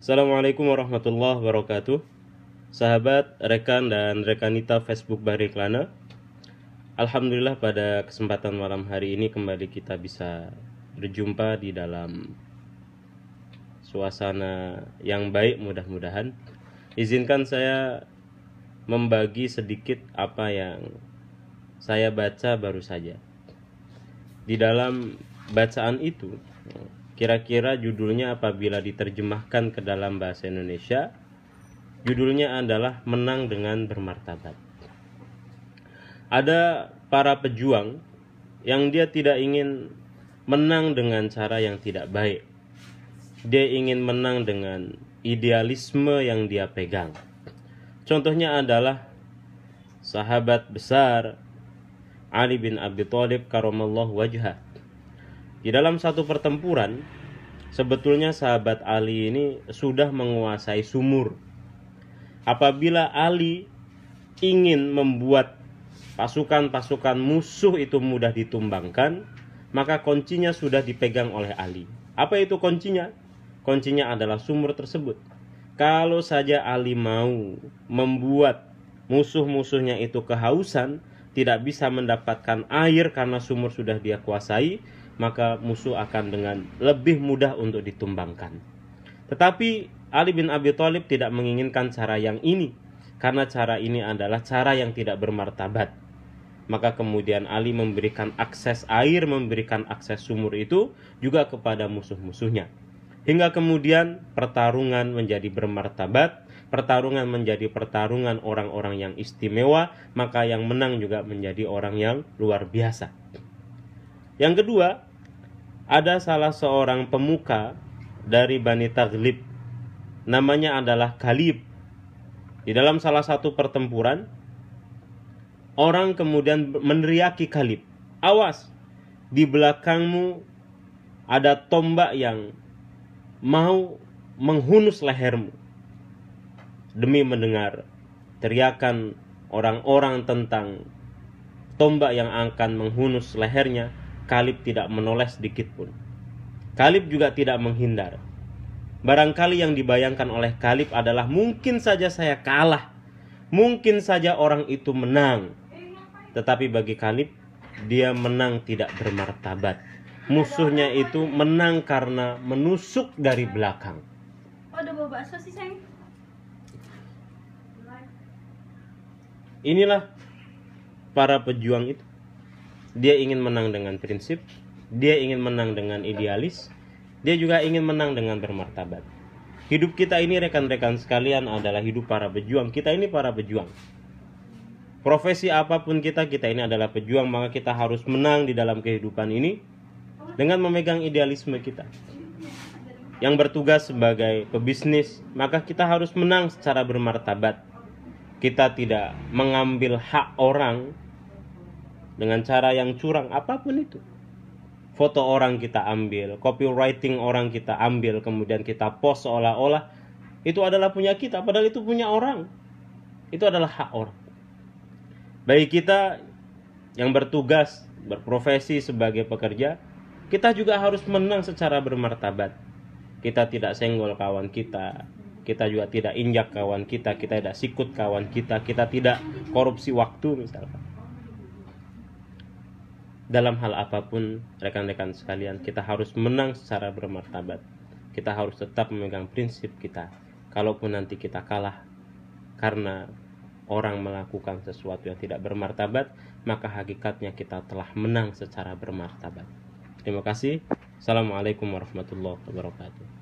Assalamualaikum warahmatullahi wabarakatuh. Sahabat, rekan dan rekanita Facebook Bariklana Alhamdulillah pada kesempatan malam hari ini kembali kita bisa berjumpa di dalam suasana yang baik mudah-mudahan. Izinkan saya membagi sedikit apa yang saya baca baru saja. Di dalam bacaan itu Kira-kira judulnya apabila diterjemahkan ke dalam bahasa Indonesia, judulnya adalah Menang dengan Bermartabat. Ada para pejuang yang dia tidak ingin menang dengan cara yang tidak baik. Dia ingin menang dengan idealisme yang dia pegang. Contohnya adalah sahabat besar Ali bin Abi Thalib karamallahu wajhah di dalam satu pertempuran, sebetulnya sahabat Ali ini sudah menguasai sumur. Apabila Ali ingin membuat pasukan-pasukan musuh itu mudah ditumbangkan, maka kuncinya sudah dipegang oleh Ali. Apa itu kuncinya? Kuncinya adalah sumur tersebut. Kalau saja Ali mau membuat musuh-musuhnya itu kehausan, tidak bisa mendapatkan air karena sumur sudah dia kuasai, maka musuh akan dengan lebih mudah untuk ditumbangkan. Tetapi Ali bin Abi Thalib tidak menginginkan cara yang ini karena cara ini adalah cara yang tidak bermartabat. Maka kemudian Ali memberikan akses air, memberikan akses sumur itu juga kepada musuh-musuhnya. Hingga kemudian pertarungan menjadi bermartabat, pertarungan menjadi pertarungan orang-orang yang istimewa, maka yang menang juga menjadi orang yang luar biasa. Yang kedua, ada salah seorang pemuka dari Bani Taglib. Namanya adalah Kalib di dalam salah satu pertempuran orang kemudian meneriaki Kalib awas di belakangmu ada tombak yang mau menghunus lehermu. Demi mendengar teriakan orang-orang tentang tombak yang akan menghunus lehernya Kalib tidak menoleh sedikit pun. Kalib juga tidak menghindar. Barangkali yang dibayangkan oleh Kalib adalah mungkin saja saya kalah. Mungkin saja orang itu menang. Tetapi bagi Kalib, dia menang tidak bermartabat. Musuhnya itu menang karena menusuk dari belakang. Ada bawa bakso sih, sayang. Inilah para pejuang itu. Dia ingin menang dengan prinsip, dia ingin menang dengan idealis, dia juga ingin menang dengan bermartabat. Hidup kita ini rekan-rekan sekalian adalah hidup para pejuang. Kita ini para pejuang. Profesi apa pun kita, kita ini adalah pejuang, maka kita harus menang di dalam kehidupan ini dengan memegang idealisme kita. Yang bertugas sebagai pebisnis, maka kita harus menang secara bermartabat. Kita tidak mengambil hak orang dengan cara yang curang apa pun itu. Foto orang kita ambil copywriting orang kita ambil kemudian kita post seolah-olah itu adalah punya kita padahal itu punya orang. Itu adalah hak orang. Bagi kita yang bertugas berprofesi sebagai pekerja kita juga harus menang secara bermartabat. Kita tidak senggol kawan kita kita juga tidak injak kawan kita kita tidak sikut kawan kita kita tidak korupsi waktu misalkan dalam hal apa pun rekan-rekan sekalian kita harus menang secara bermartabat. Kita harus tetap memegang prinsip kita. Kalaupun nanti kita kalah karena orang melakukan sesuatu yang tidak bermartabat maka hakikatnya kita telah menang secara bermartabat. Terima kasih. Assalamualaikum warahmatullahi wabarakatuh